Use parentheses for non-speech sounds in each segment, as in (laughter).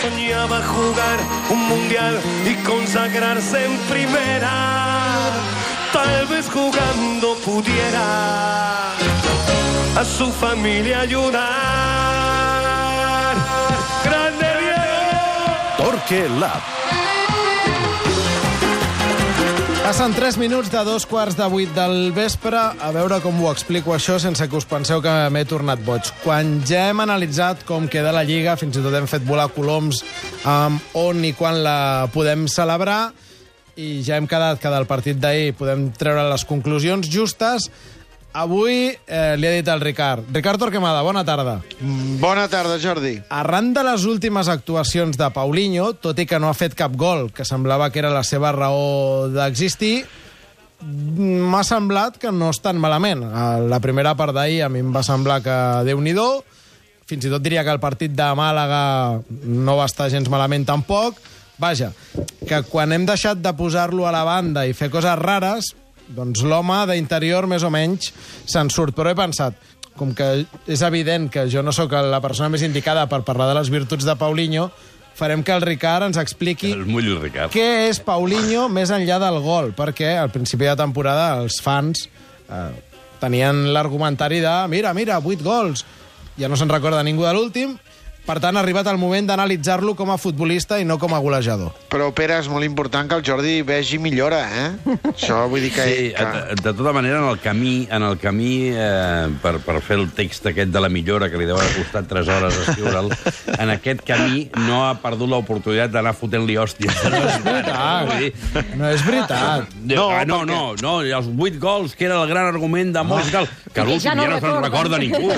soñaba jugar un mundial y consagrarse en primera. Tal vez jugando pudiera a su familia ayudar. ¡Grande Diego! Torque Lab. Passen 3 minuts de dos quarts de vuit del vespre. A veure com ho explico això sense que us penseu que m'he tornat boig. Quan ja hem analitzat com queda la Lliga, fins i tot hem fet volar coloms um, on i quan la podem celebrar, i ja hem quedat que del partit d'ahir podem treure les conclusions justes, avui eh, li he dit al Ricard. Ricard Torquemada, bona tarda. Bona tarda, Jordi. Arran de les últimes actuacions de Paulinho, tot i que no ha fet cap gol, que semblava que era la seva raó d'existir, m'ha semblat que no és tan malament. A La primera part d'ahir a mi em va semblar que déu nhi fins i tot diria que el partit de Màlaga no va estar gens malament tampoc. Vaja, que quan hem deixat de posar-lo a la banda i fer coses rares, doncs l'home d'interior més o menys se'n surt. Però he pensat, com que és evident que jo no sóc la persona més indicada per parlar de les virtuts de Paulinho, farem que el Ricard ens expliqui El mullo el Ricard. què és Paulinho més enllà del gol, perquè al principi de temporada els fans eh, tenien l'argumentari de mira, mira, 8 gols, ja no se'n recorda ningú de l'últim, per tant ha arribat el moment d'analitzar-lo com a futbolista i no com a golejador. Però, Pere, és molt important que el Jordi vegi millora, eh? Això vull dir que... Sí, que... de, de tota manera, en el camí, en el camí eh, per, per fer el text aquest de la millora, que li deu haver costat 3 hores escriure'l, (laughs) en aquest camí no ha perdut l'oportunitat d'anar fotent-li hòsties. No és veritat. Vull dir, No és veritat. No, No, no, no, no, els 8 gols, que era el gran argument de molts, que, que Que ja l'últim no ja no se'n recorda. ningú.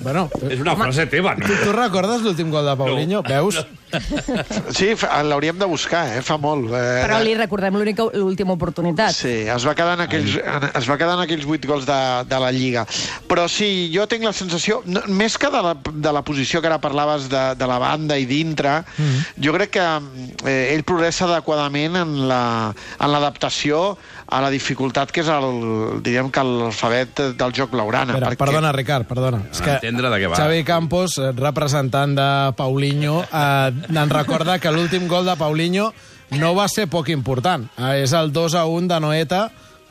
Bueno, És una frase teva, no? tu, tu recordes l'últim gol de Paulinho? No. Veus? (laughs) Sí, l'hauríem de buscar, eh? Fa molt. Eh? Però li recordem l'única l'última oportunitat. Sí, es va quedar en aquells, en, es va quedar en aquells 8 gols de, de la Lliga. Però sí, jo tinc la sensació, no, més que de la, de la posició que ara parlaves de, de la banda i dintre, mm. jo crec que eh, ell progressa adequadament en la- en l'adaptació a la dificultat que és el, diríem que l'alfabet del joc blaurana. Espera, perdona, Ricard, perdona. És que Entendre de què va. Xavi Campos, eh, representant de Paulinho, eh, en recorda que l'últim gol de Paulinho no va ser poc important. Eh, és el 2 a 1 de Noeta,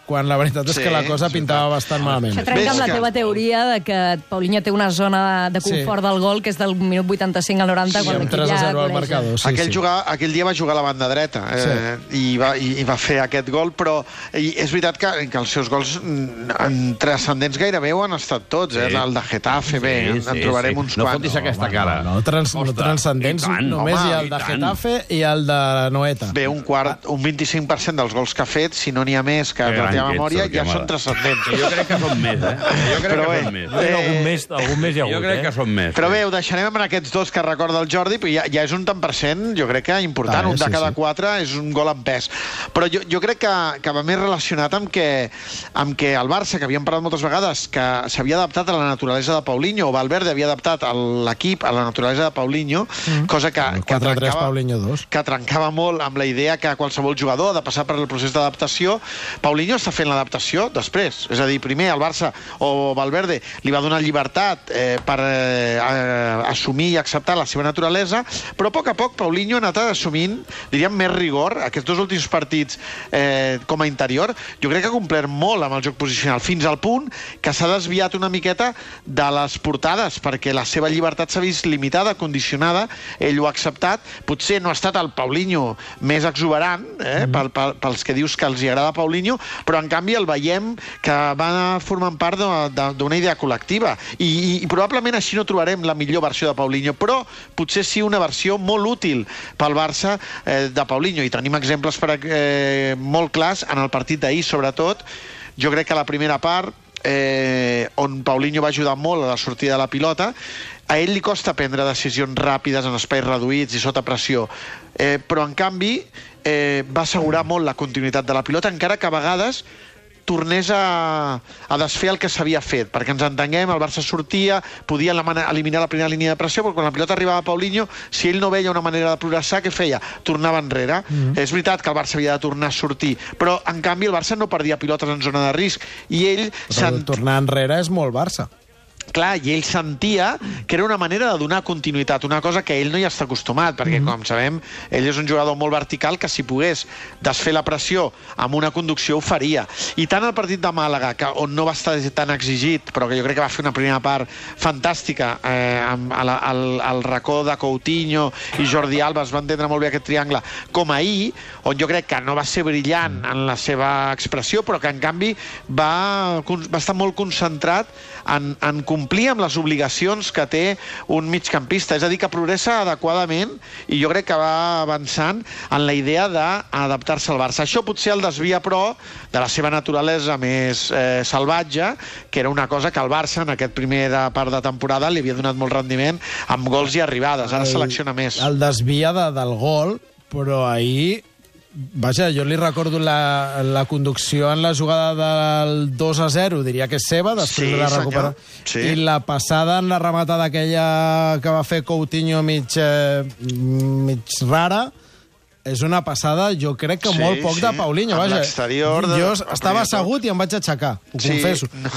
quan la veritat és Sí, que la cosa sí, pintava bastant malament. Això trenca amb la teva teoria de que Paulinho té una zona de confort Sí. del gol que és del minut 85 al 90 I quan amb l'equip 3 a ja 0 al goleja. marcador. Sí, aquell, sí. Jugar, aquell dia va jugar a la banda dreta eh, i, va, i, i va fer aquest gol, però i és veritat que, que els seus gols mm, en transcendents gairebé ho han estat tots. Eh? Sí. El de Getafe, bé, Sí, sí, en trobarem sí. uns No quants. fotis aquesta cara. No, trans, no Ostres, transcendents, i tant, només home, hi ha el i de tant. Getafe i el de Noeta. Bé, un quart, un 25% dels gols que ha fet, si no n'hi ha més que Que de teva que memòria, que ja són transcendents. Jo crec que són més, eh? (laughs) Jo crec Però que bé, són més. Que algun més, algun més hi ha hagut, Jo crec que eh? són més. Però bé, ho deixarem amb aquests dos que recorda el Jordi, però ja, ja és un tant per cent, jo crec que important. Ah, eh, un de sí, cada sí. quatre és un gol en pes. Però jo, jo crec que, que va més relacionat amb que, amb que el Barça, que havíem parlat moltes vegades, que s'havia adaptat a la naturalesa de Paulinho, o Valverde havia adaptat a l'equip a la naturalesa de Paulinho, mm. cosa que, que 4-3 Paulinho 2. que trencava molt amb la idea que qualsevol jugador ha de passar per el procés d'adaptació. Paulinho està fent l'adaptació després. És a dir, primer el Barça o Valverde li va donar llibertat eh, per eh, assumir i acceptar la seva naturalesa, però a poc a poc Paulinho ha anat assumint, diríem, més rigor. Aquests dos últims partits eh, com a interior, jo crec que ha complert molt amb el joc posicional, fins al punt que s'ha desviat una miqueta de les portades, perquè la seva llibertat s'ha vist limitada, condicionada, ell ho ha acceptat. Potser no ha estat el Paulinho més exuberant, eh, pel, pel, pels que dius que els hi agrada Paulinho, però en canvi el veiem que va formant part d'una idea col·lectiva. I, i, I probablement així no trobarem la millor versió de Paulinho, però potser sí una versió molt útil pel Barça eh, de Paulinho. I tenim exemples per, eh, molt clars en el partit d'ahir, sobretot. Jo crec que la primera part eh, on Paulinho va ajudar molt a la sortida de la pilota, a ell li costa prendre decisions ràpides en espais reduïts i sota pressió, eh, però en canvi eh, va assegurar molt la continuïtat de la pilota, encara que a vegades tornés a, a desfer el que s'havia fet, perquè ens entenguem, el Barça sortia, podia eliminar la primera línia de pressió, però quan la pilota arribava a Paulinho, si ell no veia una manera de progressar, què feia? Tornava enrere. Mm -hmm. És veritat que el Barça havia de tornar a sortir, però en canvi el Barça no perdia pilotes en zona de risc, i ell Però tornar enrere és molt Barça. Clar, i ell sentia que era una manera de donar continuïtat, una cosa que ell no hi està acostumat, perquè, mm -hmm. com sabem, ell és un jugador molt vertical que si pogués desfer la pressió amb una conducció ho faria. I tant el partit de Màlaga, que, on no va estar tan exigit, però que jo crec que va fer una primera part fantàstica, eh, amb, al, al, al racó de Coutinho i Jordi Alba es va entendre molt bé aquest triangle, com ahir, on jo crec que no va ser brillant en la seva expressió, però que en canvi va, va estar molt concentrat en, en complir amb les obligacions que té un migcampista. És a dir, que progressa adequadament i jo crec que va avançant en la idea d'adaptar-se al Barça. Això potser el desvia, però, de la seva naturalesa més eh, salvatge, que era una cosa que el Barça, en aquest primer de part de temporada, li havia donat molt rendiment amb gols i arribades. Ara selecciona més. El desvia de, del gol, però ahir Vaja, jo li recordo la, la conducció en la jugada del 2 a 0, diria que és seva, després Sí, de la recuperació. sí. I la passada en la rematada aquella que va fer Coutinho mig, eh, mig rara, és una passada, jo crec que Sí, molt poc sí. de Paulinho, vaja. l'exterior de- Jo estava assegut i em vaig aixecar, ho Sí, confesso. no.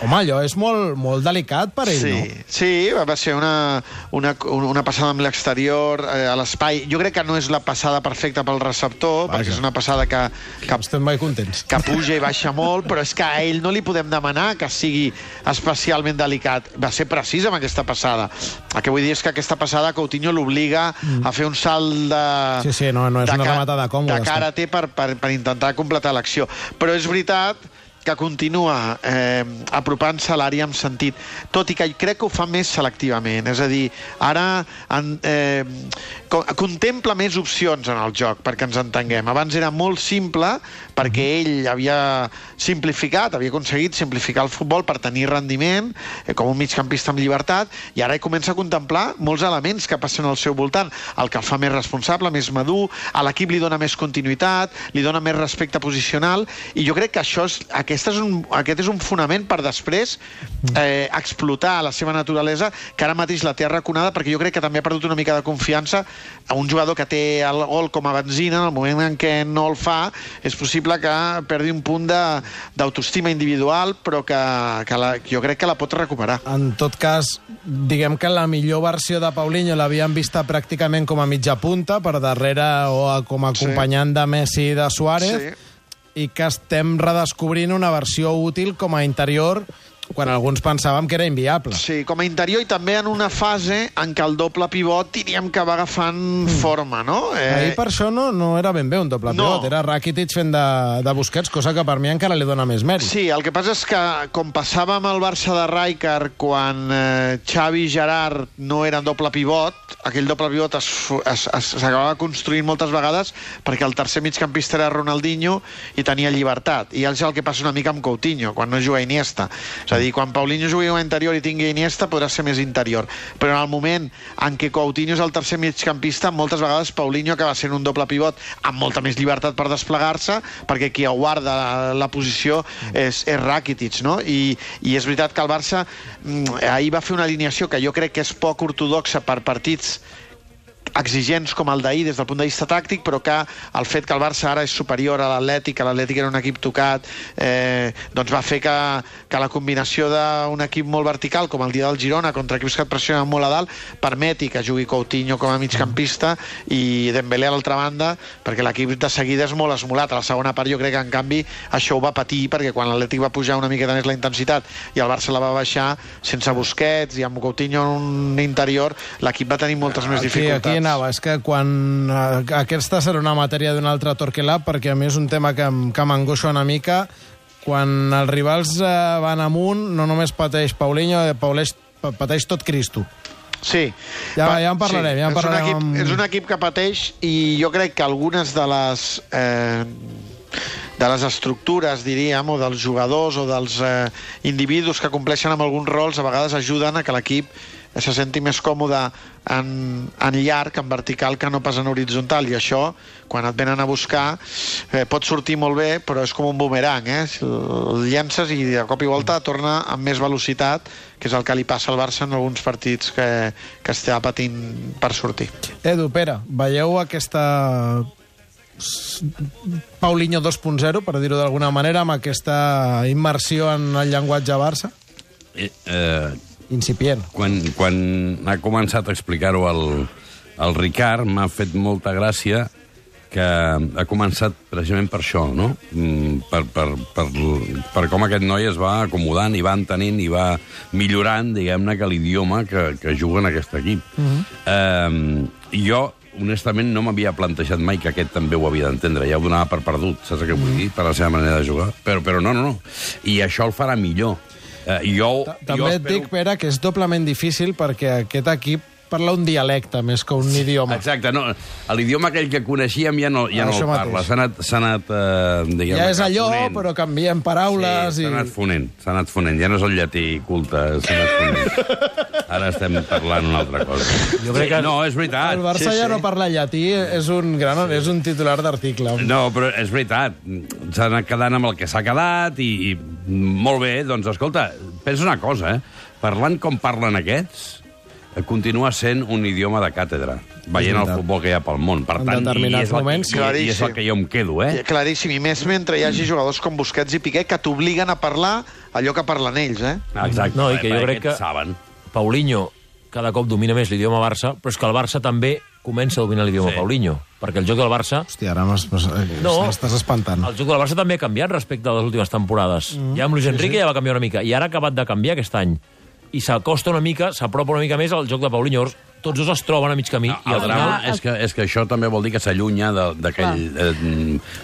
Home, allò és molt, molt delicat per ell, Sí, no? sí, va ser una, una, una passada amb l'exterior, eh, a l'espai. Jo crec que no és la passada perfecta pel receptor, Vaja. perquè és una passada que, que, Estem molt contents. que puja i baixa molt, però és que a ell no li podem demanar que sigui especialment delicat. Va ser precís amb aquesta passada. El que vull dir és que aquesta passada Coutinho l'obliga a fer un salt de... Sí, sí, no- no és de una ca- rematada còmoda, De cara té per, per, per intentar completar l'acció. Però és veritat que continua eh, apropant-se a l'àrea amb sentit, tot i que crec que ho fa més selectivament. És a dir, ara en, eh, co- contempla més opcions en el joc, perquè ens entenguem. Abans era molt simple, perquè ell havia simplificat, havia aconseguit simplificar el futbol per tenir rendiment, eh, com un migcampista amb llibertat, i ara comença a contemplar molts elements que passen al seu voltant, el que el fa més responsable, més madur, a l'equip li dona més continuïtat, li dona més respecte posicional, i jo crec que això és, aquest, és un, aquest és un fonament per després eh, explotar la seva naturalesa, que ara mateix la té arraconada, perquè jo crec que també ha perdut una mica de confiança a un jugador que té el gol com a benzina, en el moment en què no el fa, és possible que perdi un punt d'autoestima individual, però que, que la, jo crec que la pot recuperar. En tot cas, diguem que la millor versió de Paulinho l'havíem vista pràcticament com a mitja punta, per darrere o a, com a Sí. acompanyant de Messi i de Suárez, Sí. I que estem redescobrint una versió útil com a interior quan alguns pensàvem que era inviable. Sí, com a interior i també en una fase en què el doble pivot diríem que va agafant forma, no? Eh... Ahir per això no, no era ben bé un doble No. pivot, era Rakitic fent de, de Busquets, cosa que per mi encara li dona més mèrit. Sí, el que passa és que, com passava amb el Barça de Rijkaard, quan eh, Xavi i Gerard no eren doble pivot, aquell doble pivot s'acabava construint moltes vegades perquè el tercer migcampista era Ronaldinho i tenia llibertat. I és el que passa una mica amb Coutinho, quan no juga Iniesta. És a dir, quan Paulinho jugui a interior i tingui Iniesta, podrà ser més interior. Però en el moment en què Coutinho és el tercer migcampista, moltes vegades Paulinho acaba sent un doble pivot amb molta més llibertat per desplegar-se, perquè qui aguarda la, la posició és, és Rakitic, no? I, I és veritat que el Barça mm, ahir va fer una alineació que jo crec que és poc ortodoxa per partits exigents com el d'ahir des del punt de vista tàctic, però que el fet que el Barça ara és superior a l'Atlètic, que l'Atlètic era un equip tocat, eh, doncs va fer que, que la combinació d'un equip molt vertical, com el dia del Girona, contra equips que et pressionen molt a dalt, permeti que jugui Coutinho com a migcampista i Dembélé a l'altra banda, perquè l'equip de seguida és molt esmolat. A la segona part jo crec que, en canvi, això ho va patir, perquè quan l'Atlètic va pujar una miqueta més la intensitat i el Barça la va baixar sense Busquets i amb Coutinho en un interior, l'equip va tenir moltes més Aquí, dificultats. aquí anava, és que quan... eh, Aquesta serà una matèria d'un altre Torquelà, perquè a mi és un tema que, que m'angoixa una mica. Quan els rivals eh, van amunt, no només pateix Paulinho, eh, Pauleix, pa- pateix tot Cristo. Sí. Ja- Va- ja en parlarem, ja en és parlarem Un equip, amb- És un equip que pateix i jo crec que algunes de les... Eh, de les estructures, diríem, o dels jugadors o dels eh, individus que compleixen amb alguns rols, a vegades ajuden a que l'equip se senti més còmode en, en llarg, en vertical, que no pas en horitzontal. I això, quan et venen a buscar, eh, pot sortir molt bé, però és com un boomerang, eh? El llences i de cop i volta torna amb més velocitat, que és el que li passa al Barça en alguns partits que, que està patint per sortir. Edu, Pere, veieu aquesta Paulinho 2.0, per dir-ho d'alguna manera, amb aquesta immersió en el llenguatge Barça? eh, eh, Incipient. quan, quan ha començat a explicar-ho el, el Ricard, m'ha fet molta gràcia que ha començat precisament per això, no? Mm, Per, per, per, per com aquest noi es va acomodant i va entenent i va millorant, diguem-ne, que l'idioma que, que juga en aquest equip. eh, jo, honestament, no m'havia plantejat mai que aquest també ho havia d'entendre. Ja ho donava per perdut, saps què vull dir? Per la seva manera de jugar. Però, però no, no, no. I això el farà millor. Eh, jo, Ta- jo També et espero- dic, Pere, que és doblement difícil perquè aquest equip parla un dialecte més que un idioma. Exacte, no, l'idioma aquell que coneixíem ja no, ja no Això el parla. S'ha anat, anat eh, diguem Ja és allò, fonent. però canvien paraules Sí, i... s'ha anat fonent, s'ha anat fonent. Ja no és el llatí culte, s'ha anat fonent. Ara estem parlant una altra cosa. Jo crec que- No, és veritat. El Barça Sí, ja sí. no parla llatí, és un gran, és un titular d'article. No, però és veritat. S'ha anat quedant amb el que s'ha quedat i, i molt bé, doncs escolta, pensa una cosa, eh? Parlant com parlen aquests, eh, continua sent un idioma de càtedra, veient el futbol que hi ha pel món. Per En tant, i determinats és, moments, que, i, i és el que jo em quedo, eh? Claríssim, i més mentre hi hagi jugadors com Busquets i Piqué que t'obliguen a parlar allò que parlen ells, eh? Exacte. No, i que jo crec que- Saben. Paulinho cada cop domina més l'idioma Barça, però és que el Barça també comença a dominar l'idioma Sí. Paulinho, perquè el joc del Barça Hòstia, ara m'has- m'has- No. estàs espantant. el joc del Barça també ha canviat respecte a les últimes temporades. Mm. Ja amb Luis Enrique sí, sí. ja va canviar una mica, i ara ha acabat de canviar aquest any. I s'acosta una mica, s'apropa una mica més al joc de Paulinho. Tots dos es troben a mig camí. No, i el al drama final és que, és que això també vol dir que s'allunya de- d'aquell eh,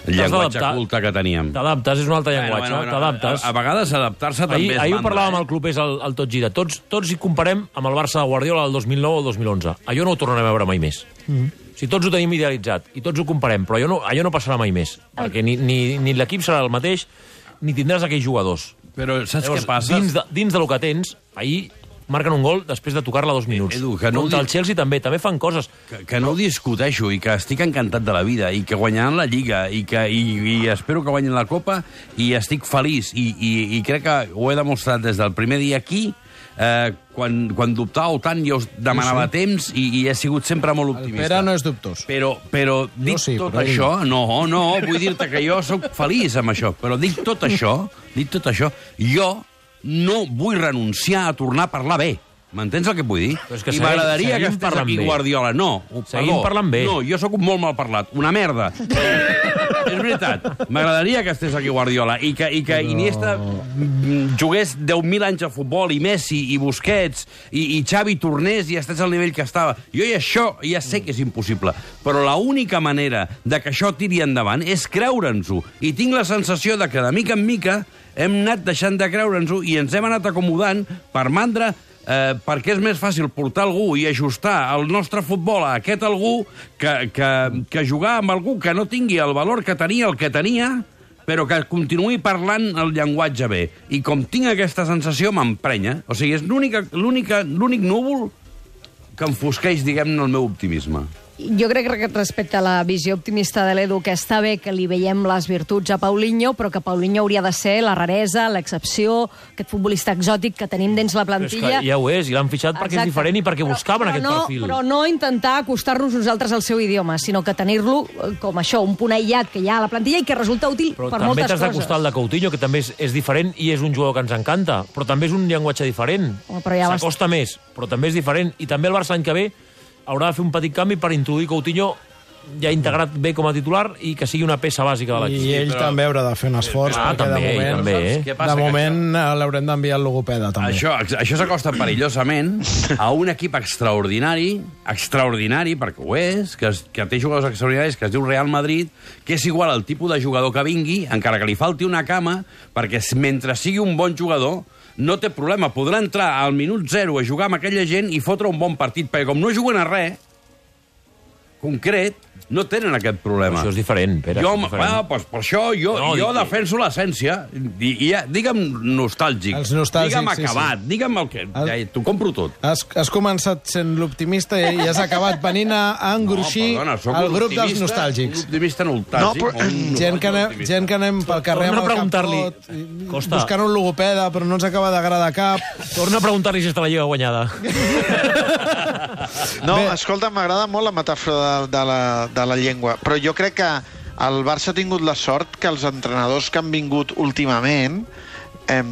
llenguatge d'adaptar. culte que teníem. T'adaptes, és un altre llenguatge, t'adaptes. A, a vegades adaptar-se també Ahir, és ahir ho parlàvem eh? al Clubés, al, al Tot Gira. Tots, tots hi comparem amb el Barça de Guardiola del 2009 o el 2011. Allò no ho tornarem a veure mai més. Mm. Si tots ho tenim idealitzat i tots ho comparem, però allò no, allò no passarà mai més. Perquè ni, ni, ni l'equip serà el mateix, ni tindràs aquells jugadors. Però saps Llavors, què passa? Dins de, dins del que tens, ahir marquen un gol després de tocar-la dos minuts. Edu, que no Contra dic- el Chelsea també, també fan coses. Que, que no ho discuteixo i que estic encantat de la vida i que guanyaran la Lliga i que i, i espero que guanyin la Copa i estic feliç i, i, i crec que ho he demostrat des del primer dia aquí eh, quan, quan dubtàveu tant jo us demanava sí, sí. temps i, i he sigut sempre molt El optimista. Pere no és dubtós. Però, però dit sí, tot però això, no, no, vull dir-te que jo sóc feliç amb això, però dit tot això, dit tot això, jo no vull renunciar a tornar a parlar bé. M'entens el que vull dir? Però és que I m'agradaria que estés aquí bé. Guardiola. No, ho- Seguim perdó. parlant bé. No, jo sóc un molt mal parlat. Una merda. (laughs) és veritat. M'agradaria que estés aquí Guardiola i que, i que Però... Iniesta jugués 10.000 anys a futbol i Messi i Busquets i, i Xavi tornés i estés al nivell que estava. Jo i això ja sé que és impossible, però la única manera de que això tiri endavant és creure'ns-ho. I tinc la sensació de que de mica en mica hem anat deixant de creure'ns-ho i ens hem anat acomodant per mandra eh, perquè és més fàcil portar algú i ajustar el nostre futbol a aquest algú que, que, que jugar amb algú que no tingui el valor que tenia el que tenia, però que continuï parlant el llenguatge bé. I com tinc aquesta sensació, m'emprenya. O sigui, és l'únic núvol que enfosqueix, diguem-ne, el meu optimisme. Jo crec que respecte a la visió optimista de l'Edu, que està bé que li veiem les virtuts a Paulinho, però que Paulinho hauria de ser la raresa, l'excepció, aquest futbolista exòtic que tenim dins la Però és plantilla. que ja ho és, i l'han fitxat perquè és Exacte. diferent i perquè buscaven però aquest no, perfil. Però no intentar acostar-nos nosaltres al seu idioma, sinó que tenir-lo eh, com això, un punt aïllat que hi ha a la plantilla i que resulta útil Però per també moltes t'has coses. d'acostar al de Coutinho, que també és, és diferent i és un jugador que ens encanta, però també és un llenguatge diferent. Però ja vas- S'acosta més, però també és diferent. I també el Barça l'any que ve haurà de fer un petit canvi per introduir Coutinho ja integrat bé com a titular i que sigui una peça bàsica de l'equip. I ell però- també haurà de fer un esforç, Ah, perquè també, de moment, també, eh? Passa? de moment eh, l'haurem d'enviar al logopeda, també. Això, això s'acosta perillosament a un equip extraordinari, extraordinari, perquè ho és, que, es, que té jugadors extraordinaris, que es diu Real Madrid, que és igual al tipus de jugador que vingui, encara que li falti una cama, perquè mentre sigui un bon jugador, no té problema, podrà entrar al minut zero a jugar amb aquella gent i fotre un bon partit, perquè com no juguen a res, concret, no tenen aquest problema. Això és diferent, Pere. Jo, és diferent. ah, pues per això jo, No, jo dic- defenso l'essència. Ja, digue'm nostàlgic. Els nostàlgics, Digue'm sí, sí. acabat. Digue'm el que... El- Ja, T'ho compro tot. Has, has començat sent l'optimista i, i has acabat venint a, a engruixir No, perdona, el grup dels nostàlgics. Un optimista nostàlgic. No, però- un- Gent que, un anem, optimista. gent que anem pel carrer Torna amb el capot, Costa. buscant un logopeda, però no ens acaba d'agradar cap. Torna a preguntar-li si està la Lliga guanyada. (laughs) No, Bé. escolta, m'agrada molt la metàfora de, de, la, de la llengua, però jo crec que el Barça ha tingut la sort que els entrenadors que han vingut últimament eh,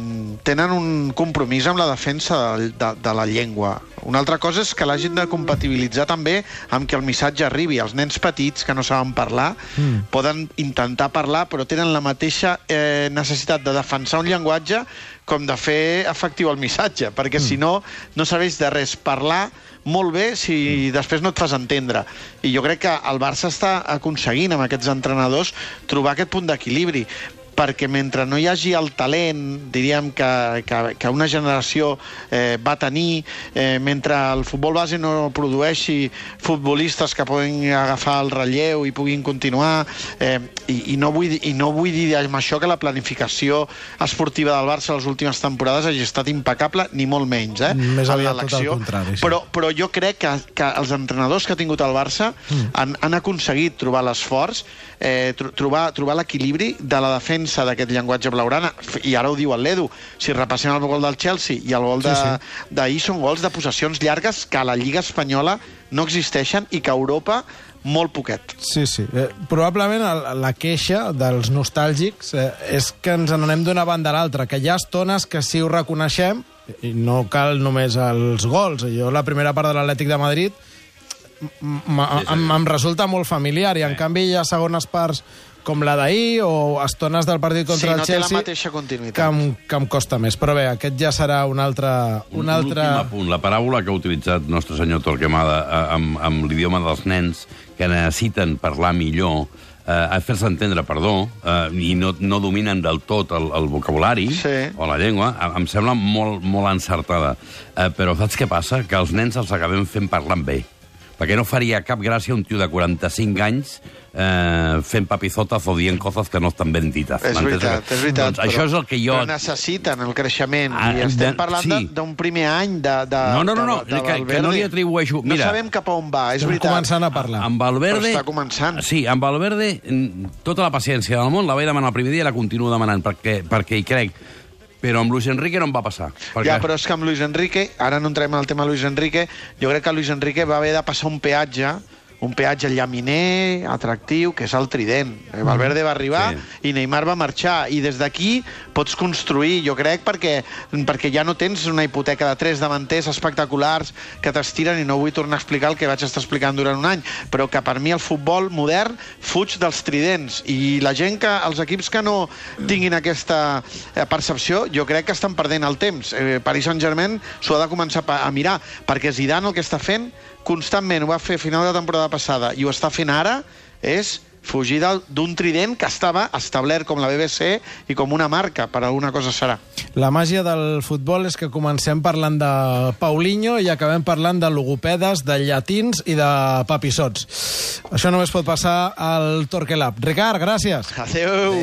tenen un compromís amb la defensa de, de, de la llengua. Una altra cosa és que l'hagin de compatibilitzar també amb que el missatge arribi. Els nens petits que no saben parlar mm. poden intentar parlar, però tenen la mateixa eh, necessitat de defensar un llenguatge com de fer efectiu el missatge, perquè mm. si no, no serveix de res parlar molt bé si després no et fas entendre. I jo crec que el Barça està aconseguint amb aquests entrenadors trobar aquest punt d'equilibri perquè mentre no hi hagi el talent, diríem, que, que, que una generació eh, va tenir, eh, mentre el futbol base no produeixi futbolistes que puguin agafar el relleu i puguin continuar, eh, i, i, no vull, i no vull dir amb això que la planificació esportiva del Barça les últimes temporades hagi estat impecable, ni molt menys, eh? Més aviat tot el contrari, sí. Però, però jo crec que, que els entrenadors que ha tingut el Barça mm. han, han aconseguit trobar l'esforç, eh, tr trobar, trobar l'equilibri de la defensa d'aquest llenguatge blaurana. I ara ho diu el Ledu. Si repassem el gol del Chelsea i el gol Sí, de- sí. d'ahir són gols de possessions llargues que a la Lliga Espanyola no existeixen i que a Europa molt poquet. Sí, sí. Eh, probablement el- la queixa dels nostàlgics eh, és que ens n'anem d'una banda a l'altra, que hi ha estones que sí ho reconeixem, i no cal només els gols. Jo la primera part de l'Atlètic de Madrid em, em resulta molt familiar, i en canvi hi ha segones parts com la d'ahir o estones del partit Sí, contra no el té la Chelsea mateixa que continuïtat. em, que em costa més. Però bé, aquest ja serà un altre... Un altre... últim apunt. La paràbola que ha utilitzat nostre senyor Torquemada eh, amb, amb l'idioma dels nens que necessiten parlar millor, eh, a fer-se entendre, perdó, eh, i no, no dominen del tot el, el vocabulari Sí. o la llengua, em, em sembla molt, molt encertada. Eh, però saps què passa? Que els nens els acabem fent parlant bé. Perquè no faria cap gràcia un tio de 45 anys eh, fent papizotes o dient coses que no estan ben dites. És veritat, és veritat. Doncs això és el que jo... Però necessiten el creixement. Ah, I estem de- parlant sí. de- d'un primer any de, de, No, no, no, no, de, de que- que no li atribueixo- No mira. sabem cap a on va, és Estem veritat. començant a parlar. Amb Valverde... Però està començant. Sí, amb Valverde, mm, tota la paciència del món la vaig demanar el primer dia i la continuo demanant, perquè, perquè hi crec. Però amb Luis Enrique no em va passar. Perquè... Ja, però és que amb Luis Enrique, ara no entrem en el tema Luis Enrique, jo crec que Luis Enrique va haver de passar un peatge un peatge llaminer, atractiu, que és el Trident. Eh, Valverde va arribar Sí. i Neymar va marxar. I des d'aquí pots construir, jo crec, perquè, perquè ja no tens una hipoteca de tres davanters espectaculars que t'estiren i no vull tornar a explicar el que vaig estar explicant durant un any, però que per mi el futbol modern fuig dels tridents i la gent que, els equips que no tinguin aquesta eh, percepció, jo crec que estan perdent el temps. Eh, Paris Saint-Germain s'ho ha de començar a mirar, perquè Zidane el que està fent constantment, ho va fer a final de temporada passada i ho està fent ara, és fugir d'un trident que estava establert com la BBC i com una marca, per alguna cosa serà. La màgia del futbol és que comencem parlant de Paulinho i acabem parlant de logopedes, de llatins i de papissots. Això només pot passar al Torquelab. Ricard, gràcies. Adéu!